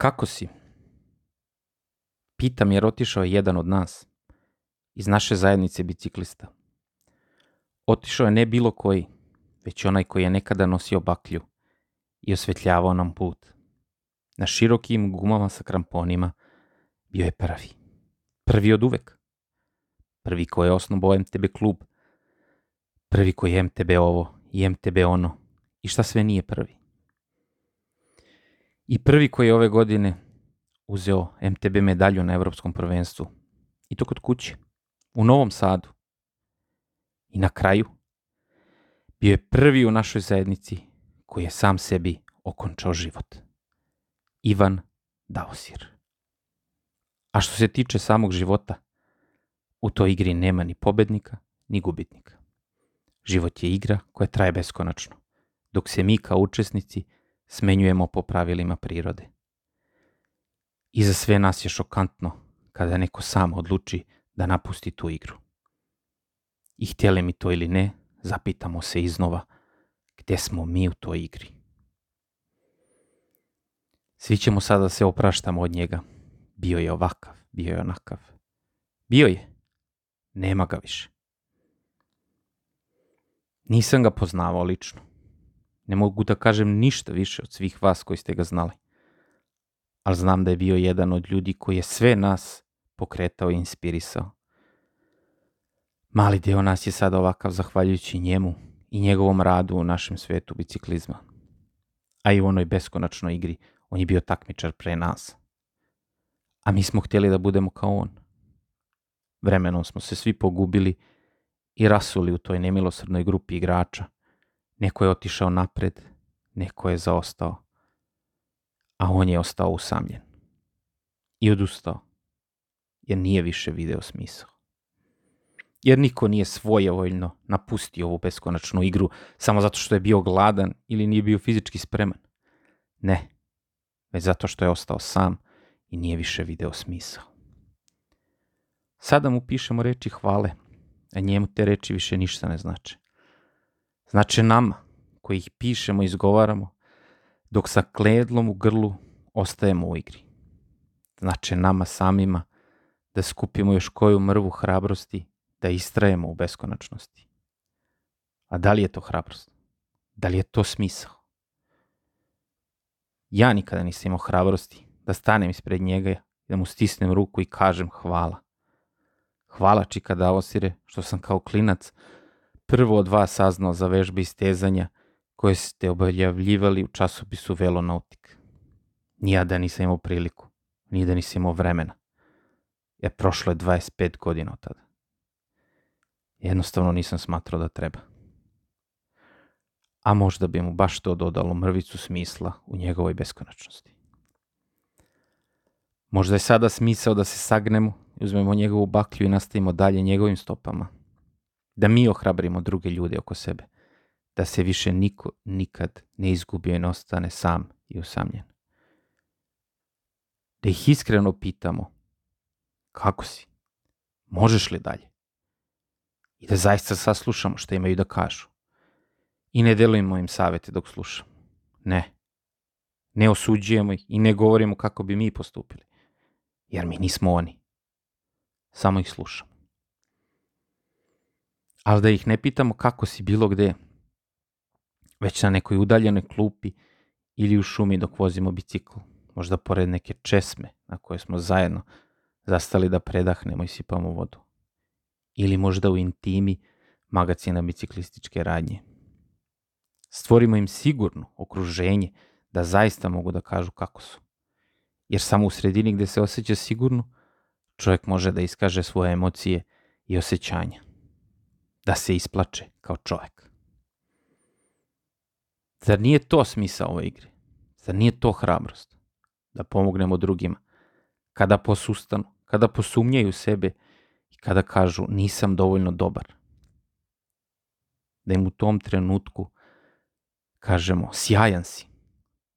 Kako si? Pitam jer otišao je jedan od nas, iz naše zajednice biciklista. Otišao je ne bilo koji, već onaj koji je nekada nosio baklju i osvetljavao nam put. Na širokim gumama sa kramponima bio je prvi. Prvi od uvek. Prvi koji je osnovao MTB klub. Prvi koji je MTB ovo i MTB ono. I šta sve nije prvi. I prvi koji je ove godine uzeo MTB medalju na Evropskom prvenstvu. I to kod kuće. U Novom Sadu. I na kraju bio je prvi u našoj zajednici koji je sam sebi okončao život. Ivan Daosir. A što se tiče samog života, u toj igri nema ni pobednika, ni gubitnika. Život je igra koja traje beskonačno, dok se mi kao učesnici smenjujemo po pravilima prirode. I za sve nas je šokantno kada neko sam odluči da napusti tu igru. I htjeli mi to ili ne, zapitamo se iznova gdje smo mi u toj igri. Svi ćemo sada se opraštamo od njega. Bio je ovakav, bio je onakav. Bio je. Nema ga više. Nisam ga poznavao lično. Ne mogu da kažem ništa više od svih vas koji ste ga znali. Ali znam da je bio jedan od ljudi koji je sve nas pokretao i inspirisao. Mali deo nas je sada ovakav zahvaljujući njemu i njegovom radu u našem svetu biciklizma. A i u onoj beskonačnoj igri on je bio takmičar pre nas. A mi smo htjeli da budemo kao on. Vremenom smo se svi pogubili i rasuli u toj nemilosrdnoj grupi igrača. Neko je otišao napred, neko je zaostao, a on je ostao usamljen. I odustao, jer nije više video smisao. Jer niko nije svojevoljno napustio ovu beskonačnu igru samo zato što je bio gladan ili nije bio fizički spreman. Ne, već zato što je ostao sam i nije više video smisao. Sada mu pišemo reči hvale, a njemu te reči više ništa ne znače. Znači nama, koji ih pišemo i izgovaramo, dok sa kledlom u grlu ostajemo u igri. Znači nama samima da skupimo još koju mrvu hrabrosti da istrajemo u beskonačnosti. A da li je to hrabrost? Da li je to smisao? Ja nikada nisam imao hrabrosti da stanem ispred njega, da mu stisnem ruku i kažem hvala. Hvala Čika Davosire što sam kao klinac prvo od vas saznao za vežbe istezanja koje ste objavljivali u časopisu Velonautik. Nija da nisam imao priliku, ni da nisam imao vremena. Jer prošlo je 25 godina od tada. Jednostavno nisam smatrao da treba. A možda bi mu baš to dodalo mrvicu smisla u njegovoj beskonačnosti. Možda je sada smisao da se sagnemo i uzmemo njegovu baklju i nastavimo dalje njegovim stopama. Da mi ohrabrimo druge ljude oko sebe. Da se više niko nikad ne izgubi i ne ostane sam i usamljen. Da ih iskreno pitamo kako si? Možeš li dalje? I da zaista saslušamo što imaju da kažu. I ne delujemo im savete dok slušamo. Ne. Ne osuđujemo ih i ne govorimo kako bi mi postupili. Jer mi nismo oni samo ih slušamo. Ali da ih ne pitamo kako si bilo gde, već na nekoj udaljenoj klupi ili u šumi dok vozimo bicikl, možda pored neke česme na koje smo zajedno zastali da predahnemo i sipamo vodu. Ili možda u intimi magacina biciklističke radnje. Stvorimo im sigurno okruženje da zaista mogu da kažu kako su. Jer samo u sredini gde se osjeća sigurno, čovjek može da iskaže svoje emocije i osjećanja. Da se isplače kao čovjek. Zar nije to smisao ove igre? Zar nije to hrabrost? Da pomognemo drugima. Kada posustanu, kada posumnjaju sebe i kada kažu nisam dovoljno dobar. Da im u tom trenutku kažemo sjajan si.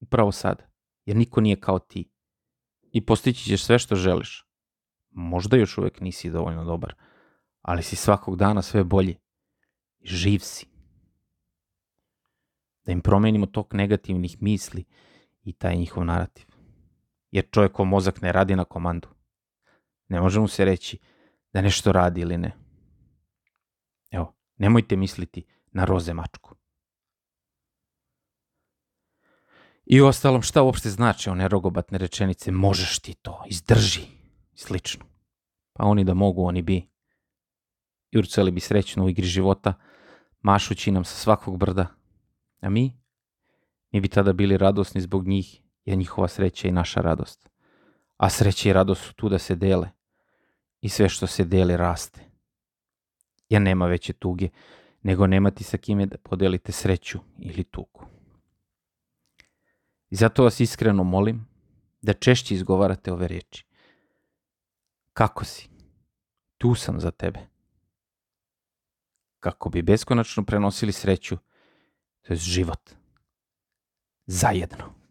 Upravo sada. Jer niko nije kao ti. I postići ćeš sve što želiš možda još uvek nisi dovoljno dobar, ali si svakog dana sve bolji. Živ si. Da im promenimo tok negativnih misli i taj njihov narativ. jer čovjekov mozak ne radi na komandu. Ne može mu se reći da nešto radi ili ne. Evo, nemojte misliti na roze mačku. I u ostalom, šta uopšte znači one rogobatne rečenice, možeš ti to, izdrži, slično. Pa oni da mogu, oni bi. Jurcali bi srećno u igri života, mašući nam sa svakog brda. A mi? Mi bi tada bili radosni zbog njih, jer njihova sreća i naša radost. A sreća i radost su tu da se dele. I sve što se deli raste. Jer nema veće tuge, nego nemati sa kime da podelite sreću ili tugu. I zato vas iskreno molim da češće izgovarate ove riječi. Kako si? Tu sam za tebe. Kako bi beskonačno prenosili sreću, to je život. Zajedno.